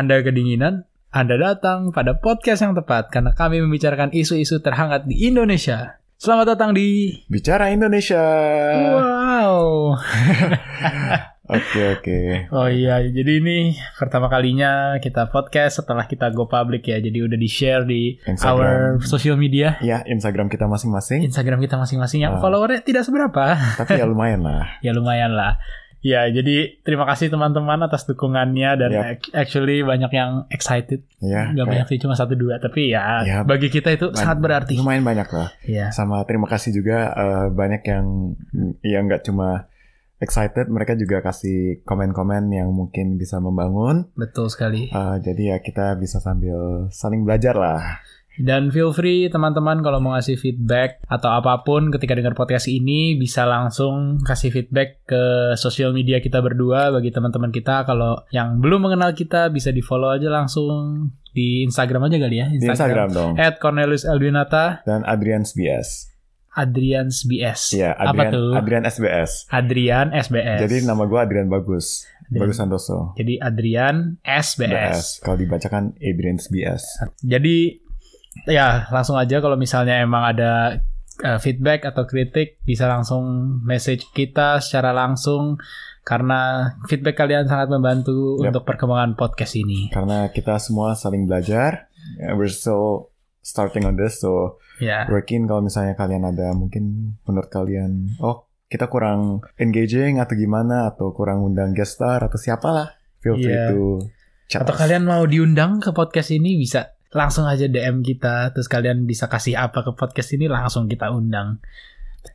Anda kedinginan, Anda datang pada podcast yang tepat karena kami membicarakan isu-isu terhangat di Indonesia. Selamat datang di Bicara Indonesia. Wow. Oke oke. Oh iya, jadi ini pertama kalinya kita podcast setelah kita go public ya. Jadi udah di-share di our Instagram. social media. Ya Instagram kita masing-masing. Instagram kita masing-masing yang Ah. followernya tidak seberapa. Tapi ya lumayan lah. ya lumayan lah. Ya, jadi terima kasih teman-teman atas dukungannya dan ac- actually banyak yang excited. Ya. Gak banyak sih, cuma satu dua. Tapi ya, Ya, bagi kita itu sangat berarti. Lumayan banyak lah. Ya, Sama terima kasih juga eh, banyak yang yang nggak cuma excited, mereka juga kasih komen-komen yang mungkin bisa membangun. betul sekali. Eh, jadi ya kita bisa sambil saling belajar lah. Dan feel free teman-teman kalau mau ngasih feedback atau apa pun ketika dengar podcast ini bisa langsung kasih feedback ke sosial media kita berdua bagi teman-teman kita kalau yang belum mengenal kita bisa di follow aja langsung di Instagram aja kali ya Di Instagram dong. At Cornelius Elwinata Dan Adrian SBS. Adrians BS Ya, apa Adrian, tuh Adrian SBS. Adrian SBS Jadi nama gue Adrian Bagus. Adrian. Bagus Santoso. Jadi Adrian SBS BS. Kalau dibacakan Adrian SBS. Jadi ya langsung aja kalau misalnya emang ada uh, feedback atau kritik bisa langsung message kita secara langsung karena feedback kalian sangat membantu Yap. untuk perkembangan podcast ini. karena kita semua saling belajar. Yeah, we're still starting on this, so Ya, working kalau misalnya kalian ada mungkin menurut kalian, oh kita kurang engaging atau gimana atau kurang undang guest star atau siapalah, feel free Iya. to chat atau us. kalian mau diundang ke podcast ini bisa langsung aja DM kita terus kalian bisa kasih apa ke podcast ini langsung kita undang.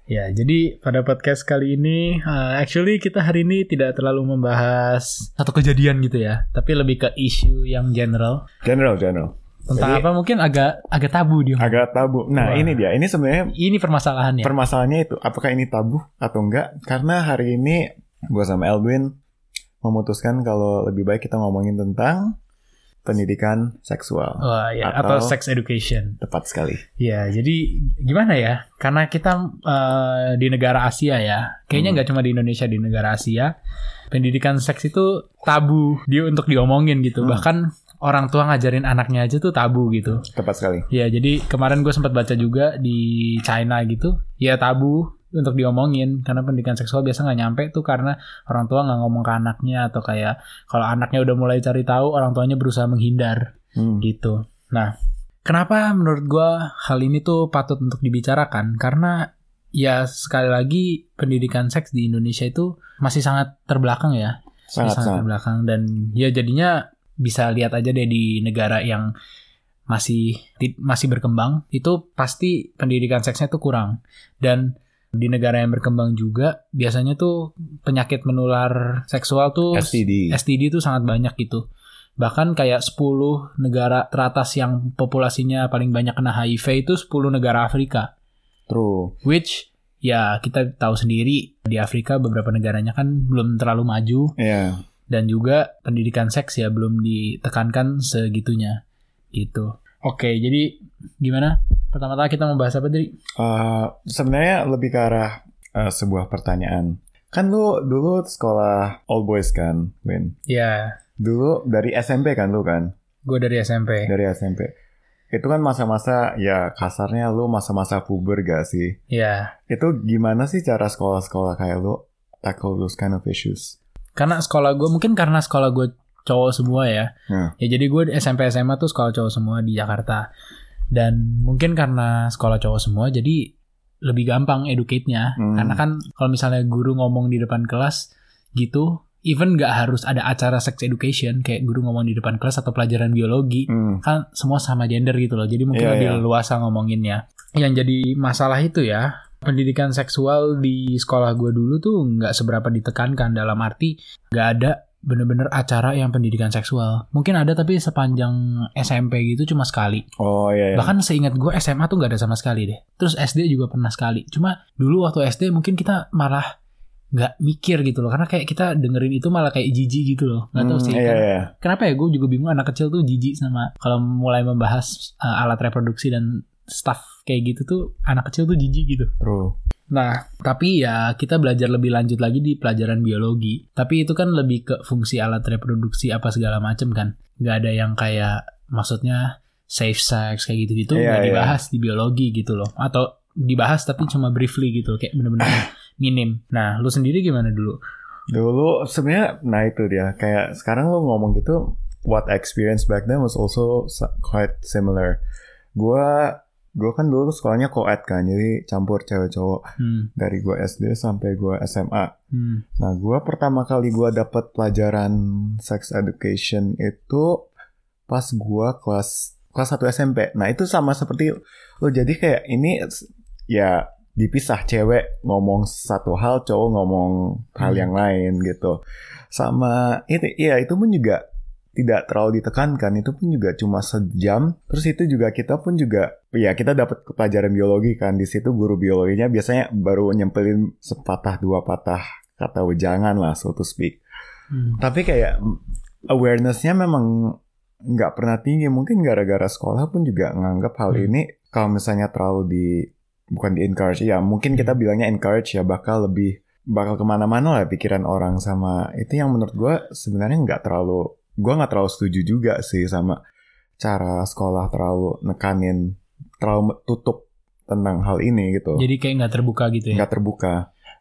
Ya, jadi pada podcast kali ini uh, actually kita hari ini tidak terlalu membahas satu kejadian gitu ya, tapi lebih ke isu yang general. General, general. Tentang Jadi- apa mungkin agak agak tabu dia. Agak tabu. Wah. Nah ini dia. Ini sebenarnya Ini permasalahannya. permasalahannya itu apakah ini tabu atau enggak? Karena hari ini gue sama Elwin memutuskan kalau lebih baik kita ngomongin tentang pendidikan seksual. Wah, ya, atau, Atau- sex education. Tepat sekali. Ya, jadi gimana ya? Karena kita eh, di negara Asia ya, kayaknya Hmm. nggak cuma di Indonesia di negara Asia, pendidikan seks itu tabu dia untuk diomongin gitu. Hmm. Bahkan orang tua ngajarin anaknya aja tuh tabu gitu. Tepat sekali. Ya, jadi kemarin gue sempat baca juga di China gitu, ya tabu untuk diomongin karena pendidikan seksual biasa nggak nyampe tuh karena orang tua nggak ngomong ke anaknya atau kayak kalau anaknya udah mulai cari tahu orang tuanya berusaha menghindar Hmm. gitu. Nah, kenapa menurut gua hal ini tuh patut untuk dibicarakan? Karena ya sekali lagi pendidikan seks di Indonesia itu masih sangat terbelakang ya, Sangat sangat sangat. terbelakang dan ya jadinya bisa lihat aja deh di negara yang masih masih berkembang itu pasti pendidikan seksnya tuh kurang dan di negara yang berkembang juga biasanya tuh penyakit menular seksual tuh STD. STD itu sangat banyak gitu. Bahkan kayak 10 negara teratas yang populasinya paling banyak kena HIV itu 10 negara Afrika. True. Which ya kita tahu sendiri di Afrika beberapa negaranya kan belum terlalu maju Iya. dan juga pendidikan seks ya belum ditekankan segitunya gitu. Oke, jadi gimana? Pertama-tama kita membahas apa tadi? Uh, sebenarnya lebih ke arah uh, sebuah pertanyaan. Kan lu dulu sekolah all boys kan, Win? Ya, Dulu dari SMP kan lu kan? gue dari SMP. Dari SMP. Itu kan masa-masa ya kasarnya lu masa-masa puber gak sih? Ya, Itu gimana sih cara sekolah-sekolah kayak lu tackle those kind of issues? karena sekolah gue mungkin karena sekolah gue cowok semua ya. Hmm. Ya jadi gue SMP SMA tuh sekolah cowok semua di Jakarta. Dan mungkin karena sekolah cowok semua jadi lebih gampang educate-nya. Hmm. Karena kan kalau misalnya guru ngomong di depan kelas gitu, even nggak harus ada acara sex education kayak guru ngomong di depan kelas atau pelajaran biologi, Hmm. kan semua sama gender gitu loh. Jadi mungkin Iya, lebih iya. leluasa ngomonginnya. Yang jadi masalah itu ya, pendidikan seksual di sekolah gue dulu tuh nggak seberapa ditekankan dalam arti nggak ada bener-bener acara yang pendidikan seksual. Mungkin ada tapi sepanjang SMP gitu cuma sekali. Oh iya, iya. Bahkan seingat gue SMA tuh nggak ada sama sekali deh. Terus SD juga pernah sekali. Cuma dulu waktu SD mungkin kita malah nggak mikir gitu loh. Karena kayak kita dengerin itu malah kayak jijik gitu loh. Nggak tahu Hmm, sih. Iya, kan. iya. Kenapa ya gue juga bingung anak kecil tuh jijik sama kalau mulai membahas uh, alat reproduksi dan stuff kayak gitu tuh anak kecil tuh jijik gitu. True. Nah, tapi ya kita belajar lebih lanjut lagi di pelajaran biologi. Tapi itu kan lebih ke fungsi alat reproduksi apa segala macem kan. Gak ada yang kayak maksudnya safe sex kayak gitu-gitu Iya, nggak iya. dibahas di biologi gitu loh. Atau dibahas tapi cuma briefly gitu kayak bener-bener minim. Nah, lu sendiri gimana dulu? Dulu sebenarnya nah itu dia kayak sekarang lo ngomong gitu what I experienced back then was also quite similar. Gua gua kan dulu sekolahnya co-ed kan, jadi campur cewek cowok Hmm, dari gua SD sampai gua SMA. hmm, Nah, gua pertama kali gua dapat pelajaran sex education itu pas gua kelas kelas 1 SMP. Nah, itu sama seperti lo jadi kayak ini ya dipisah cewek ngomong satu hal, cowok ngomong hal Hmm. yang lain gitu. Sama itu ya itu pun juga tidak terlalu ditekankan itu pun juga cuma sejam terus itu juga kita pun juga ya kita dapat pelajaran biologi kan di situ guru biologinya biasanya baru nyempelin sepatah dua patah kata wejangan lah so to speak hmm. tapi kayak awarenessnya memang nggak pernah tinggi mungkin gara-gara sekolah pun juga nganggap hal Hmm. ini kalau misalnya terlalu di bukan di encourage ya mungkin kita bilangnya encourage ya bakal lebih bakal ke mana-mana lah pikiran orang sama itu yang menurut gue sebenarnya nggak terlalu gue nggak terlalu setuju juga sih sama cara sekolah terlalu nekanin terlalu tutup tentang hal ini gitu Jadi kayak nggak terbuka gitu ya? nggak terbuka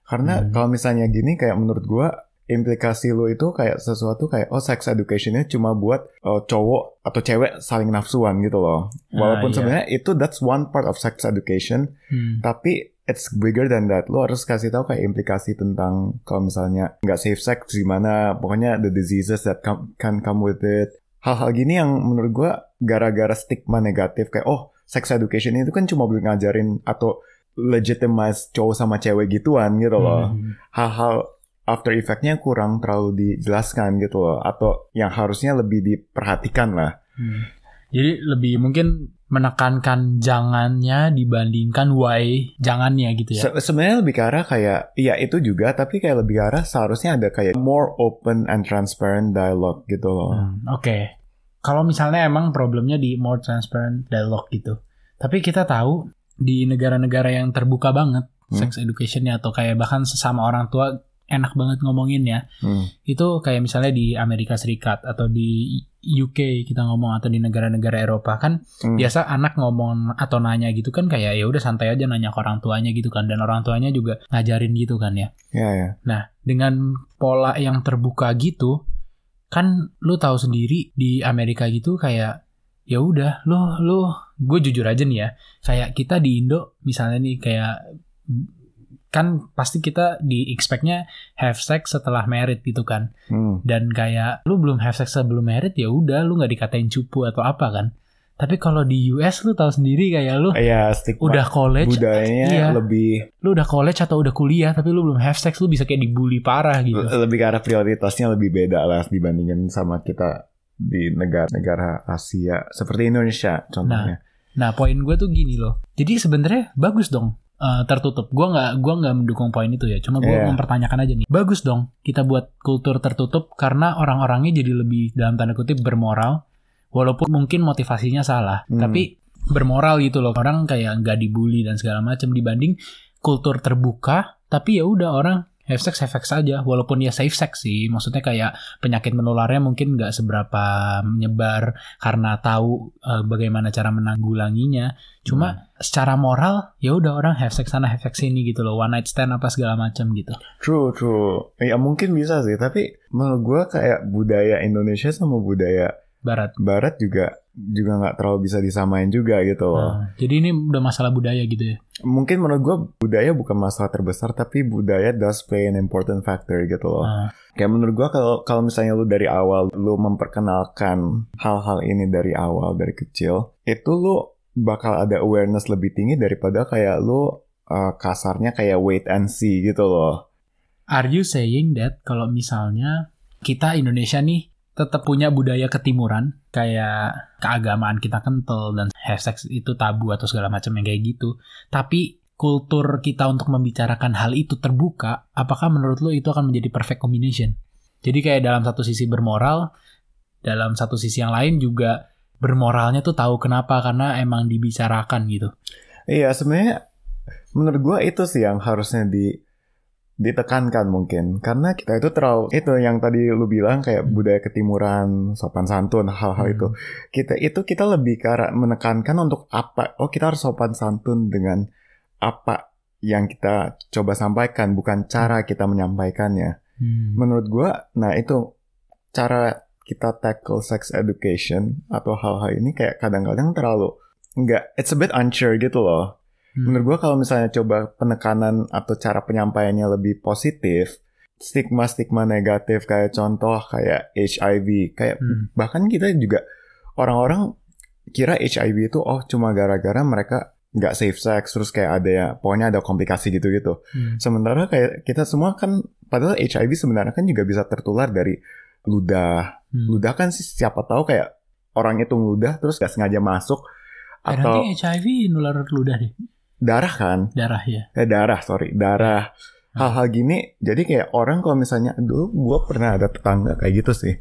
karena Hmm. kalau misalnya gini kayak menurut gua implikasi lo itu kayak sesuatu kayak oh sex educationnya cuma buat uh, cowok atau cewek saling nafsuan gitu loh walaupun Ah, iya. sebenarnya itu that's one part of sex education Hmm. tapi it's bigger than that. Lo harus kasih tahu kayak implikasi tentang kalau misalnya nggak safe sex gimana pokoknya the diseases that come, can come with it. Hal-hal gini yang menurut gua gara-gara stigma negatif kayak oh sex education itu kan cuma boleh ngajarin atau legitimize cowok sama cewek gituan gitu loh. Hmm. hal-hal after effect-nya kurang terlalu dijelaskan gitu loh. Atau yang harusnya lebih diperhatikan lah. Hmm. Jadi lebih mungkin menekankan jangannya dibandingkan why jangannya gitu ya. Se- sebenarnya lebih ke arah kayak iya itu juga tapi kayak lebih ke arah seharusnya ada kayak more open and transparent dialogue gitu loh Hmm, Oke. Kalau misalnya emang problemnya di more transparent dialogue gitu. Tapi kita tahu di negara-negara yang terbuka banget Hmm. sex educationnya atau kayak bahkan sesama orang tua enak banget ngomonginnya. Hmm. Itu kayak misalnya di Amerika Serikat atau di UK kita ngomong atau di negara-negara Eropa kan Hmm. biasa anak ngomong atau nanya gitu kan kayak ya udah santai aja nanya ke orang tuanya gitu kan dan orang tuanya juga ngajarin gitu kan ya. ya ya Nah, dengan pola yang terbuka gitu, kan lu tahu sendiri di Amerika gitu kayak ya udah lu lu gue jujur aja nih ya kayak kita di Indo misalnya nih kayak kan pasti kita di expectnya have sex setelah married gitu kan Hmm. dan kayak lu belum have sex sebelum married ya udah lu nggak dikatain cupu atau apa kan tapi kalau di US lu tahu sendiri kayak lu ya udah college budayanya iya. lebih lu udah college atau udah kuliah tapi lu belum have sex lu bisa kayak dibully parah gitu lebih ke arah prioritasnya lebih beda lah dibandingin sama kita di negara-negara Asia seperti Indonesia contohnya. Nah, poin gue tuh gini loh. Jadi sebenarnya bagus dong eh, tertutup. Gua nggak gua nggak mendukung poin itu ya. Cuma gue Iya. mempertanyakan aja nih. Bagus dong kita buat kultur tertutup karena orang-orangnya jadi lebih dalam tanda kutip bermoral. Walaupun mungkin motivasinya salah, Hmm. tapi bermoral gitu loh. Orang kayak nggak dibully dan segala macam dibanding kultur terbuka. Tapi ya udah orang have sex have sex saja. Walaupun ya safe sex sih. Maksudnya kayak penyakit menularnya mungkin nggak seberapa menyebar karena tahu eh, bagaimana cara menanggulanginya. Cuma secara moral ya udah orang have sex sana have sex sini gitu loh. One night stand apa segala macam gitu. True, true. Ya mungkin bisa sih, tapi menurut gua kayak budaya Indonesia sama budaya Barat. Barat juga juga nggak terlalu bisa disamain juga gitu loh. Nah, jadi ini udah masalah budaya gitu ya. Mungkin menurut gua budaya bukan masalah terbesar, tapi budaya does play an important factor gitu loh. Nah, Kayak menurut gua kalau kalau misalnya lu dari awal lu memperkenalkan hal-hal ini dari awal dari kecil, itu lu bakal ada awareness lebih tinggi daripada kayak lu uh, kasarnya kayak wait and see gitu loh. are you saying that kalau misalnya kita Indonesia nih tetap punya budaya ketimuran kayak keagamaan kita kental dan have sex itu tabu atau segala macam yang kayak gitu. Tapi kultur kita untuk membicarakan hal itu terbuka, apakah menurut lo itu akan menjadi perfect combination? Jadi kayak dalam satu sisi bermoral, dalam satu sisi yang lain juga bermoralnya tuh tahu kenapa karena emang dibicarakan gitu. Iya, sebenarnya menurut gua itu sih yang harusnya di ditekankan mungkin karena kita itu terlalu itu yang tadi lu bilang kayak Hmm. budaya ketimuran sopan santun hal-hal Hmm. itu kita itu kita lebih ke arah menekankan untuk apa oh kita harus sopan santun dengan apa yang kita coba sampaikan bukan cara kita menyampaikannya Hmm. menurut gua nah itu cara kita tackle sex education atau hal-hal ini kayak kadang-kadang terlalu enggak it's a bit unsure gitu loh Hmm. Menurut gua kalau misalnya coba penekanan atau cara penyampaiannya lebih positif, stigma-stigma negatif kayak contoh kayak HIV, kayak Hmm. bahkan kita juga orang-orang kira HIV itu oh cuma gara-gara mereka nggak safe sex terus kayak ada ya pokoknya ada komplikasi gitu-gitu. Hmm. Sementara kayak kita semua kan padahal HIV sebenarnya kan juga bisa tertular dari ludah. Hmm. Ludah kan sih siapa tahu kayak orang itu ngeludah terus gak sengaja masuk Eh, atau nanti HIV nular ludah deh, darah kan darah ya. eh darah sorry darah Hmm. hal-hal gini jadi kayak orang kalau misalnya dulu gue pernah ada tetangga kayak gitu sih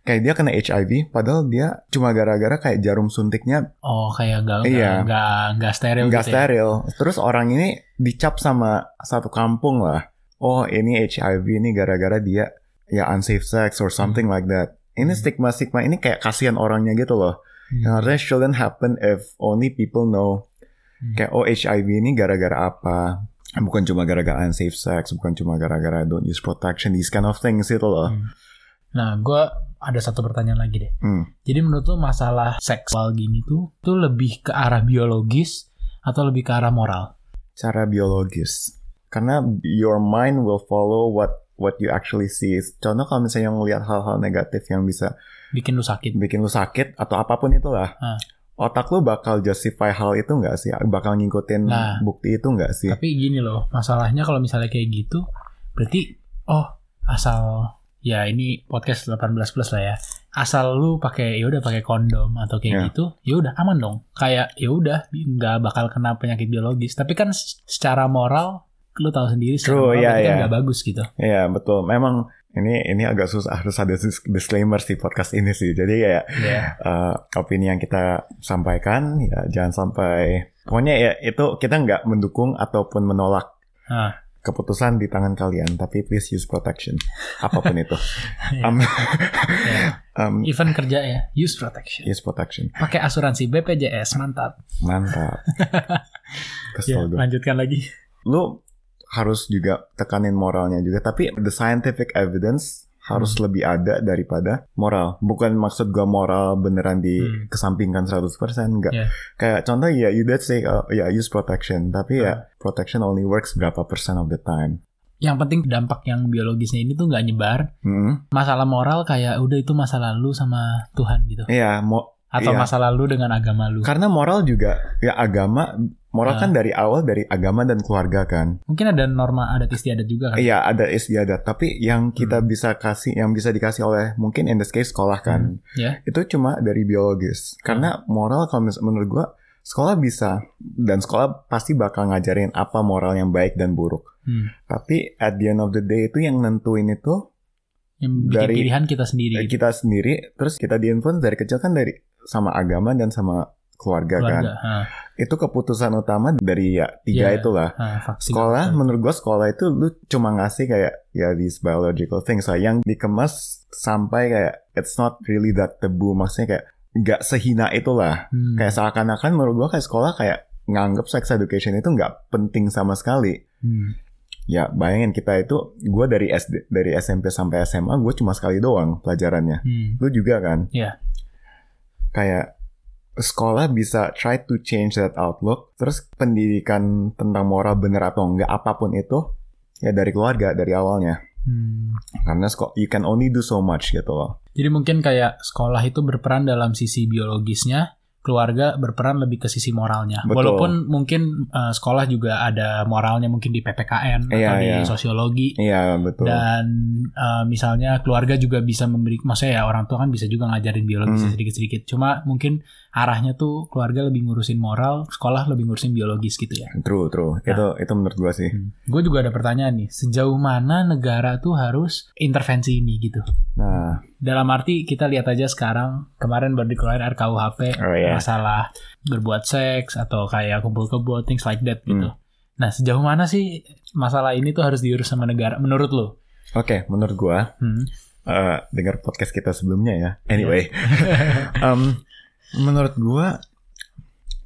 kayak dia kena HIV padahal dia cuma gara-gara kayak jarum suntiknya Oh kayak nggak Iya. nggak nggak steril nggak gitu ya. steril terus orang ini dicap sama satu kampung lah oh ini HIV ini gara-gara dia ya unsafe sex or something like that ini Hmm. stigma stigma ini kayak kasihan orangnya gitu loh Hmm. yang harusnya shouldn't happen if only people know Hmm. kayak oh HIV ini gara-gara apa bukan cuma gara-gara unsafe sex bukan cuma gara-gara don't use protection these kind of things itu loh Hmm. Nah, gue ada satu pertanyaan lagi deh. Hmm. Jadi menurut lo masalah seksual gini tuh, tuh lebih ke arah biologis atau lebih ke arah moral? cara biologis karena your mind will follow what what you actually see contoh kalau misalnya ngelihat hal-hal negatif yang bisa Bikin lu sakit. bikin lu sakit atau apa pun itulah Ah. Otak lu bakal justify hal itu nggak sih bakal ngikutin Nah. bukti itu nggak sih Tapi gini loh, masalahnya kalau misalnya kayak gitu, berarti oh asal ya ini podcast 18 plus lah ya. Asal lu pakai ya udah pakai kondom atau kayak Ya. gitu, ya udah aman dong. Kayak ya udah nggak bakal kena penyakit biologis. Tapi kan secara moral lu tahu sendiri secara True, moral iya, berarti kan iya. nggak bagus gitu. Iya betul memang ini ini agak susah harus ada dis- disclaimer sih podcast ini sih jadi kayak Iya. eh, opini yang kita sampaikan ya jangan sampai pokoknya ya itu kita nggak mendukung ataupun menolak Ah. keputusan di tangan kalian tapi please use protection apa pun itu Iya. um, Iya. um, Even kerja ya, use protection. use protection Pakai asuransi BPJS, mantap. mantap Ya, kesel gue lanjutkan lagi. lu harus juga tekanin moralnya juga tapi the scientific evidence harus Hmm. lebih ada daripada moral bukan maksud gua moral beneran Hmm. dikesampingkan 100% enggak Yeah. kayak contoh ya you did say uh, ya use protection tapi ya Hmm. protection only works berapa persen of the time Yang penting dampak yang biologisnya ini tuh nggak nyebar. Hmm. Masalah moral kayak udah itu masa lalu sama Tuhan gitu. Iya, mo Atau iya. masa lalu dengan agama lu. karena moral juga ya agama moral Ah. kan dari awal dari agama dan keluarga kan Mungkin ada norma adat istiadat juga kan. Iya ada istiadat tapi yang kita Hmm. bisa kasih yang bisa dikasih oleh mungkin in this case sekolah kan Ya. itu cuma dari biologis karena moral kalau menurut gua sekolah bisa dan sekolah pasti bakal ngajarin apa moral yang baik dan buruk Hmm. tapi at the end of the day itu yang nentuin itu Yang bikin Dari- pilihan kita sendiri. eh, gitu. kita sendiri terus kita diinfluence dari kecil kan dari sama agama dan sama keluarga, kan keluarga. Ha, itu keputusan utama dari ya tiga Iya. itulah ha, sekolah menurut gua sekolah itu lu cuma ngasih kayak ya these biological things lah yang dikemas sampai kayak it's not really that taboo maksudnya kayak nggak sehina itulah Hmm. kayak seakan-akan menurut gua kayak sekolah kayak nganggep sex education itu nggak penting sama sekali Hmm. ya bayangin kita itu gua dari SD dari SMP sampai SMA gue cuma sekali doang pelajarannya Hmm. lu juga kan Iya. Kayak sekolah bisa try to change that outlook. Terus pendidikan tentang moral bener atau enggak apa pun itu ya dari keluarga dari awalnya. Hmm. karena sekolah you can only do so much gitu loh. Jadi mungkin kayak sekolah itu berperan dalam sisi biologisnya, keluarga berperan lebih ke sisi moralnya. Betul. Walaupun mungkin eh, sekolah juga ada moralnya mungkin di PPKN Iya, atau di iya. sosiologi. iya betul Dan eh, misalnya keluarga juga bisa memberi, maksudnya ya orang tua kan bisa juga ngajarin biologi Hmm. sedikit-sedikit. Cuma mungkin arahnya tuh keluarga lebih ngurusin moral, sekolah lebih ngurusin biologis gitu ya. true true Nah. itu itu menurut gua sih Gue juga ada pertanyaan nih, sejauh mana negara tuh harus intervensi ini gitu? nah dalam arti kita lihat aja sekarang kemarin baru dikeluarin RKUHP Oh ya. masalah berbuat seks atau kayak kumpul kebo things like that gitu. Hmm. Nah sejauh mana sih masalah ini tuh harus diurus sama negara menurut lo? Oke, menurut gua Hmm. eh, dengar podcast kita sebelumnya ya. Anyway, Em, menurut gua,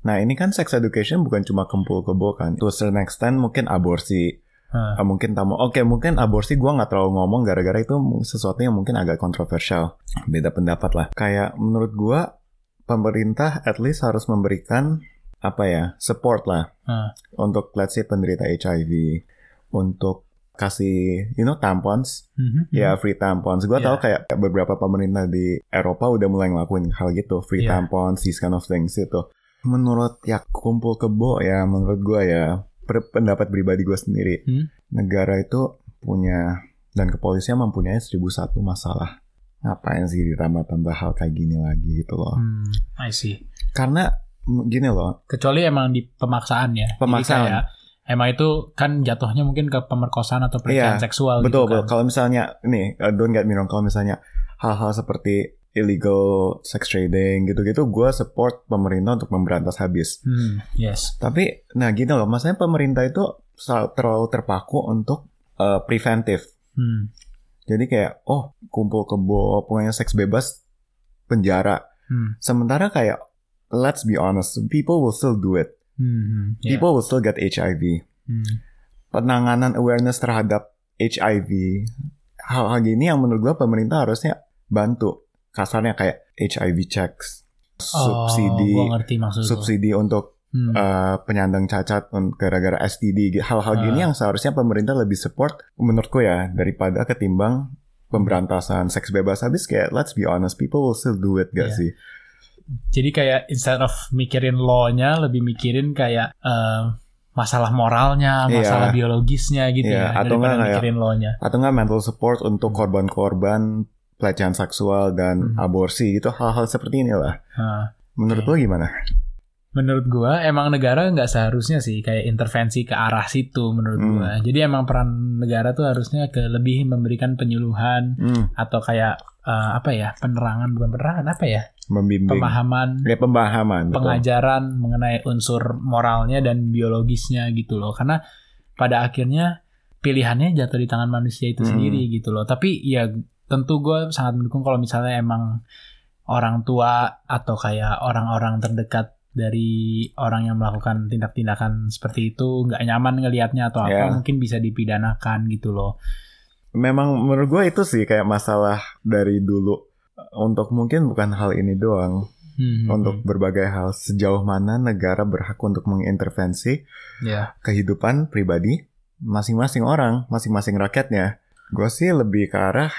nah ini kan sex education bukan cuma kumpul kebo kan. To a certain extent mungkin aborsi. Eh, mungkin tamu. Oke, mungkin aborsi gua nggak terlalu ngomong gara-gara itu sesuatu yang mungkin agak kontroversial. Beda pendapat lah. Kayak menurut gua pemerintah at least harus memberikan apa ya support lah Hah. untuk let's say penderita HIV untuk kasih you know tampons Mhm. Ya free tampons. Gue Yeah. tau kayak beberapa pemerintah di Eropa udah mulai ngelakuin hal gitu, free Yeah. tampons, these kind of things itu. Menurut ya kumpul kebo ya, menurut gue ya pendapat pribadi gue sendiri, Hmm. negara itu punya dan kepolisian mempunyai 1001 masalah. Ngapain sih ditambah-tambah hal kayak gini lagi gitu loh? Hmm, I see. Karena gini loh, Kecuali emang di pemaksaan ya. Jadi Pemaksaan. kayak, emang itu kan jatuhnya mungkin ke pemerkosaan atau pelecehan Iya, seksual betul gitu betul. kan. Kalau misalnya nih, uh, don't get me wrong, kalau misalnya hal-hal seperti illegal sex trading gitu-gitu, gue support pemerintah untuk memberantas habis. Hmm, yes. Tapi, nah gini loh, maksudnya pemerintah itu terlalu terpaku untuk uh, preventif. Hmm. Jadi kayak, oh kumpul kebo, pokoknya seks bebas, penjara. Hmm. Sementara kayak, let's be honest, people will still do it. Hmm. hmm, yeah. People will still get HIV. Hmm. penanganan awareness terhadap HIV hal-hal gini yang menurut gua pemerintah harusnya bantu kasarnya kayak HIV checks subsidi Oh, gua ngerti maksud lu. subsidi untuk Hmm. uh, penyandang cacat gara-gara STD hal-hal gini Ah. yang seharusnya pemerintah lebih support menurutku ya daripada ketimbang pemberantasan seks bebas habis kayak let's be honest people will still do it gak Iya. sih Jadi kayak instead of mikirin law-nya lebih mikirin kayak eh, masalah moralnya, Iya. masalah biologisnya gitu Iya, ya, atau daripada nggak mikirin law-nya. atau nggak mental support untuk korban-korban pelecehan seksual dan Hmm. aborsi itu hal-hal seperti inilah Nah, menurut Oke. lo gimana menurut gua emang negara nggak seharusnya sih kayak intervensi ke arah situ menurut Hmm. gua. Jadi emang peran negara tuh harusnya ke lebih memberikan penyuluhan Hmm, atau kayak eh, apa ya penerangan bukan penerangan apa ya membimbing pemahaman ya pemahaman betul. pengajaran mengenai unsur moralnya dan biologisnya gitu loh karena pada akhirnya pilihannya jatuh di tangan manusia itu Hmm. sendiri gitu loh tapi ya tentu gue sangat mendukung kalau misalnya emang orang tua atau kayak orang-orang terdekat dari orang yang melakukan tindak-tindakan seperti itu nggak nyaman ngelihatnya atau apa Ya. mungkin bisa dipidanakan gitu loh memang menurut gue itu sih kayak masalah dari dulu untuk mungkin bukan hal ini doang. Hmm, untuk berbagai hal sejauh mana negara berhak untuk mengintervensi ya. kehidupan pribadi masing-masing orang masing-masing rakyatnya. Gue sih lebih ke arah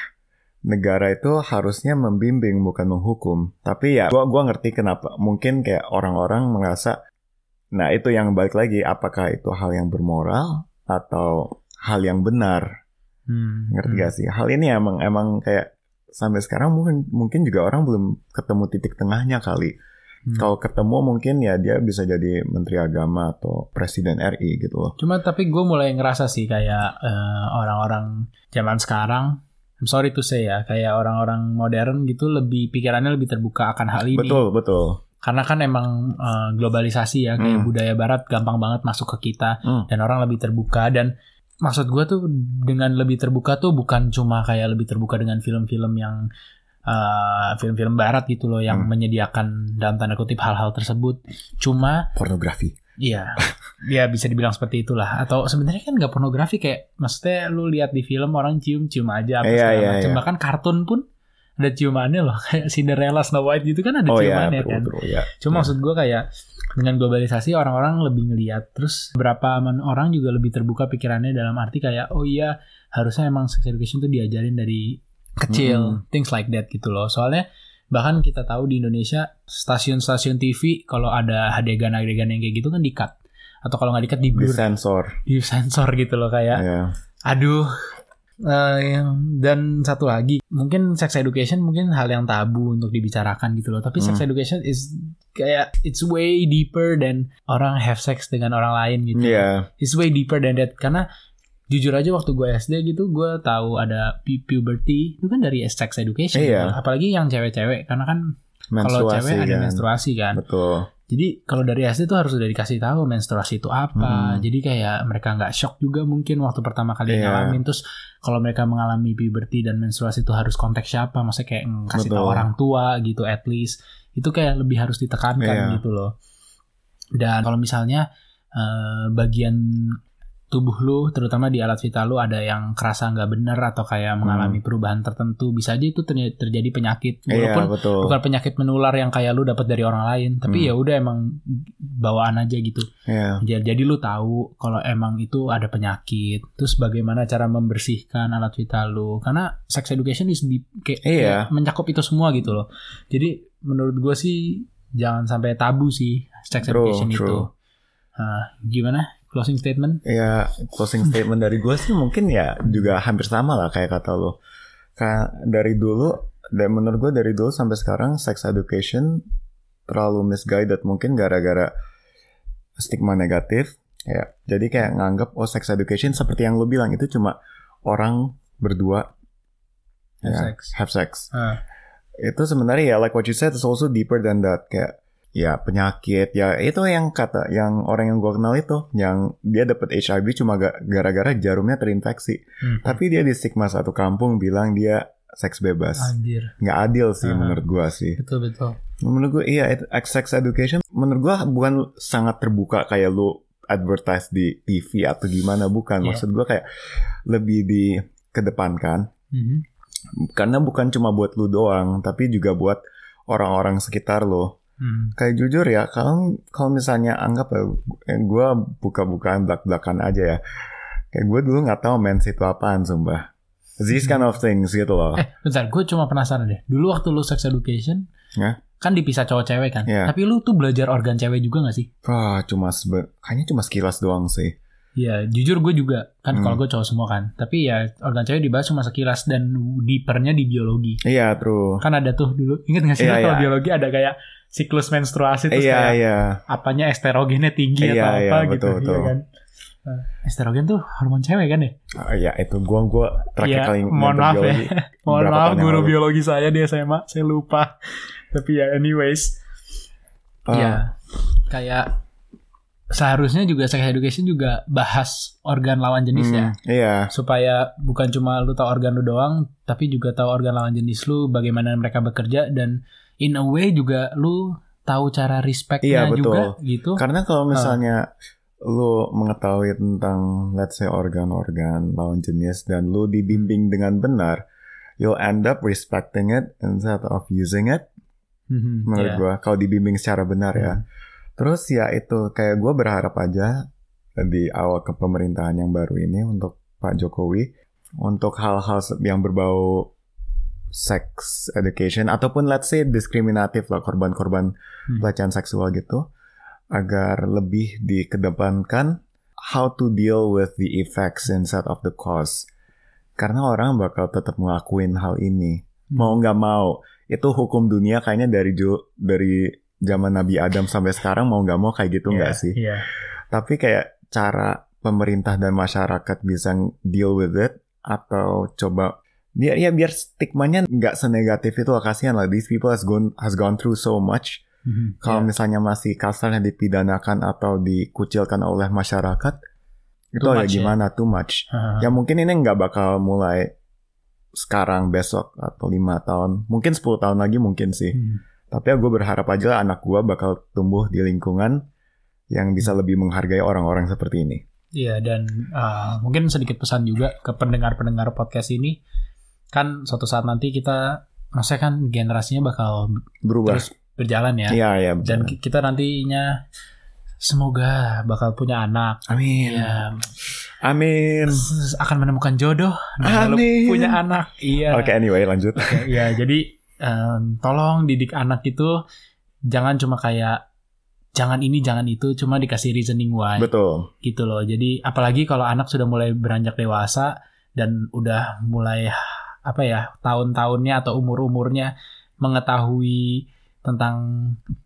negara itu harusnya membimbing bukan menghukum. Tapi ya gue gua ngerti kenapa. Mungkin kayak orang-orang merasa nah itu yang balik lagi apakah itu hal yang bermoral atau hal yang benar? Hmm, ngerti hmm. gak sih? Hal ini emang emang kayak sampai sekarang mungkin mungkin juga orang belum ketemu titik tengahnya kali Hmm. kalau ketemu mungkin ya dia bisa jadi menteri agama atau presiden RI gitu loh Cuma tapi gue mulai ngerasa sih kayak eh, orang-orang zaman sekarang, I'm sorry to say ya, kayak orang-orang modern gitu lebih pikirannya lebih terbuka akan hal ini. betul betul Karena kan emang eh, globalisasi ya, kayak Hmm. budaya Barat gampang banget masuk ke kita Hmm. dan orang lebih terbuka dan maksud gue tuh dengan lebih terbuka tuh bukan cuma kayak lebih terbuka dengan film-film yang eh, film-film Barat gitu loh yang Hmm. menyediakan dalam tanda kutip hal-hal tersebut. Cuma pornografi Iya, ya bisa dibilang seperti itulah. Atau sebenarnya kan nggak pornografi kayak, maksudnya lu lihat di film orang cium-cium aja apa Iya, segala iya, macam. iya. Bahkan kartun pun ada ciumannya loh, kayak Cinderella, Snow White gitu kan ada oh ya ciumannya betul kan. betul ya Cuma maksud gue kayak dengan globalisasi orang-orang lebih ngeliat, terus beberapa men- orang juga lebih terbuka pikirannya dalam arti kayak, oh iya harusnya emang sex education tuh diajarin dari kecil, things like that gitu loh. Soalnya bahkan kita tahu di Indonesia stasiun-stasiun TV kalau ada adegan-adegan yang kayak gitu kan di-cut. Atau kalau nggak di-cut di di blur, sensor di sensor gitu loh kayak ya aduh Eh, dan satu lagi mungkin sex education mungkin hal yang tabu untuk dibicarakan gitu loh tapi sex Hmm. education is kayak it's way deeper than orang have sex dengan orang lain gitu Iya. it's way deeper than that karena jujur aja waktu gue SD gitu gue tahu ada pu- puberty itu kan dari sex education Iya. apalagi yang cewek-cewek karena kan kalau cewek ada kan. menstruasi kan Betul. jadi kalau dari SD tuh harus udah dikasih tahu menstruasi itu apa Hmm. jadi kayak mereka nggak shock juga mungkin waktu pertama kali Iya. ngalamin terus kalau mereka mengalami puberty dan menstruasi itu harus konteks siapa maksudnya kayak kasih tahu orang tua gitu at least itu kayak lebih harus ditekankan Iya. gitu loh dan kalau misalnya eh, bagian tubuh lu terutama di alat vital lu ada yang kerasa nggak bener atau kayak mengalami perubahan tertentu bisa aja itu terjadi penyakit Hmm. Iya, walaupun betul. bukan penyakit menular yang kayak lu dapat dari orang lain tapi Hmm. ya udah emang bawaan aja gitu Iya. jadi, jadi lu tahu kalau emang itu ada penyakit terus bagaimana cara membersihkan alat vital lu karena sex education is di, kayak, Iya. kayak mencakup itu semua gitu loh jadi menurut gue sih jangan sampai tabu sih sex True, education itu true. Nah, gimana closing statement Ya, closing statement dari gue sih mungkin ya juga hampir sama lah kayak kata lo. Kayak dari dulu, dan menurut gue dari dulu sampai sekarang sex education terlalu misguided mungkin gara-gara stigma negatif. Ya, jadi kayak nganggap oh sex education seperti yang lo bilang itu cuma orang berdua Have ya, sex. have sex. Ah. Itu sebenarnya ya like what you said it's also deeper than that kayak ya penyakit. Ya itu yang kata yang orang yang gue kenal itu yang dia dapat HIV cuma ga- gara-gara jarumnya terinfeksi. Hmm. tapi dia di stigma satu kampung bilang dia seks bebas. Anjir. Nggak adil sih Ah. menurut gue sih. Betul betul. Menurut gue iya sex education menurut gue bukan sangat terbuka kayak lu advertise di TV atau gimana bukan. Iya. maksud gue kayak lebih dikedepankan. Mhm. karena bukan cuma buat lu doang tapi juga buat orang-orang sekitar lo Hmm. kayak jujur ya kalau kalau misalnya anggap ya gue buka-bukaan belak-belakan aja ya kayak gue dulu nggak tahu mens itu apaan sumpah these kind of things gitu loh Eh, bentar, gue cuma penasaran deh. Dulu waktu lu sex education, Ya. kan dipisah cowok-cewek kan. Ya. Tapi lu tuh belajar organ cewek juga gak sih? wah cuma sebe- kayaknya cuma sekilas doang sih Iya, jujur gue juga. Kan Hmm. kalau gue cowok semua kan. Tapi ya organ cewek dibahas cuma sekilas dan deepernya di biologi. iya true Kan ada tuh dulu, inget gak sih kalau iya. biologi ada kayak siklus menstruasi terus iya kayak iya apanya estrogennya tinggi Iya, atau iya, apa betul, gitu. Iya betul. kan? Nah, estrogen tuh hormon cewek kan ya? Ah, iya itu gue gue terakhir Iya, kali mohon maaf ya. Mohon maaf guru lalu. biologi saya di SMA, saya lupa. Tapi ya anyways, Ah, ya kayak seharusnya juga sex education juga bahas organ lawan jenis ya. hmm, iya Supaya bukan cuma lu tahu organ lu doang, tapi juga tahu organ lawan jenis lu, bagaimana mereka bekerja dan in a way juga lu tahu cara respectnya Iya, betul. juga gitu. Karena Ah. kalau misalnya lu mengetahui tentang let's say organ-organ lawan jenis dan lu dibimbing dengan benar, you'll end up respecting it instead of using it. Mhm, Menurut iya. gua kalau dibimbing secara benar ya. Hmm. Terus ya itu kayak gua berharap aja di awal kepemerintahan yang baru ini untuk Pak Jokowi untuk hal-hal yang berbau sex education ataupun let's say diskriminatif lah korban-korban Hmm. pelecehan seksual gitu agar lebih dikedepankan how to deal with the effects instead of the cause karena orang bakal tetap ngelakuin hal ini Hmm. mau nggak mau itu hukum dunia kayaknya dari jo dari zaman Nabi Adam sampai sekarang mau nggak mau kayak gitu nggak Iya, sih Iya. tapi kayak cara pemerintah dan masyarakat bisa deal with it atau coba biar ya biar stigmanya nggak senegatif itu lah kasihan lah these people has gone has gone through so much Mhm, kalau iya. misalnya masih kasarnya dipidanakan atau dikucilkan oleh masyarakat itu Too ya much ya? gimana too much Hahaha. ya mungkin ini nggak bakal mulai sekarang besok atau lima tahun mungkin 10 tahun lagi mungkin sih Hmm. tapi ya gue berharap aja lah anak gue bakal tumbuh di lingkungan yang bisa Hmm. lebih menghargai orang-orang seperti ini Iya dan uh, mungkin sedikit pesan juga ke pendengar-pendengar podcast ini kan suatu saat nanti kita maksudnya kan generasinya bakal berubah. terus berjalan ya. Iya iya dan kita nantinya semoga bakal punya anak. Amin. Ya amin. Akan menemukan jodoh. Dan lalu Amin. punya anak iya. Oke anyway lanjut. Oke, ya jadi em, tolong didik anak itu jangan cuma kayak jangan ini jangan itu cuma dikasih reasoning why. Betul. Gitu loh. Jadi apalagi kalau anak sudah mulai beranjak dewasa dan udah mulai apa ya tahun-tahunnya atau umur-umurnya mengetahui tentang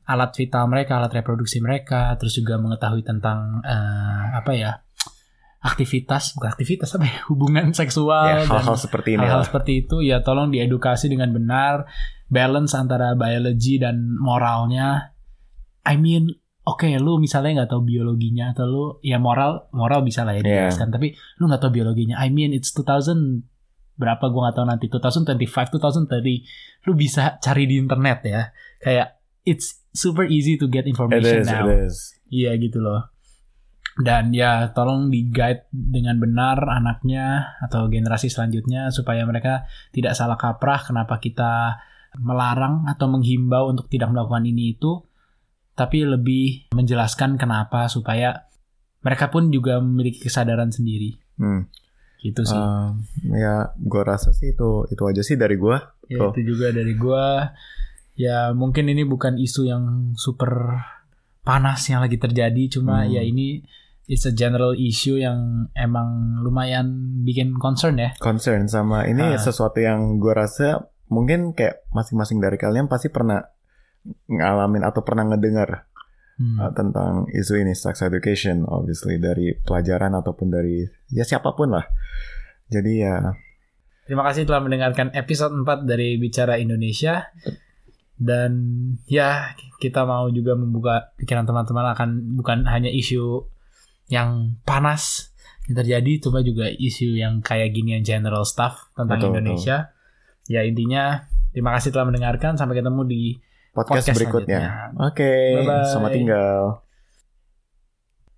alat vital mereka, alat reproduksi mereka, terus juga mengetahui tentang eh, apa ya aktivitas bukan aktivitas apa ya hubungan seksual Ya, dan hal-hal seperti ini hal-hal seperti itu. Ya tolong diedukasi dengan benar balance antara biology dan moralnya. I mean oke lu misalnya nggak tahu biologinya atau lu ya moral moral bisa lah ya Yeah. dijelaskan tapi lu nggak tahu biologinya. I mean it's 2000 berapa gua nggak tahu nanti 2025 2030 lu bisa cari di internet ya kayak it's super easy to get It information is, now it is. Iya gitu loh. Dan ya tolong di guide dengan benar anaknya atau generasi selanjutnya supaya mereka tidak salah kaprah kenapa kita melarang atau menghimbau untuk tidak melakukan ini itu tapi lebih menjelaskan kenapa supaya mereka pun juga memiliki kesadaran sendiri. Hmm. Gitu sih. Um, ya, gue rasa sih itu itu aja sih dari gue. ya, tuh. itu juga dari gua. Ya mungkin ini bukan isu yang super panas yang lagi terjadi cuma Hmm. ya ini it's a general issue yang emang lumayan bikin concern ya. Concern sama ini Ah. sesuatu yang gue rasa mungkin kayak masing-masing dari kalian pasti pernah ngalamin atau pernah ngedengar Hmm. uh, tentang isu ini sex education obviously dari pelajaran ataupun dari ya siapa pun lah. Jadi ya Terima kasih telah mendengarkan episode 4 dari Bicara Indonesia. Dan ya, kita mau juga membuka pikiran teman-teman akan bukan hanya isu yang panas yang terjadi, cuma juga isu yang kayak gini yang general stuff tentang Betul, Indonesia. Ya intinya, terima kasih telah mendengarkan. Sampai ketemu di podcast, Podcast berikutnya. Oke, Bye-bye. selamat tinggal.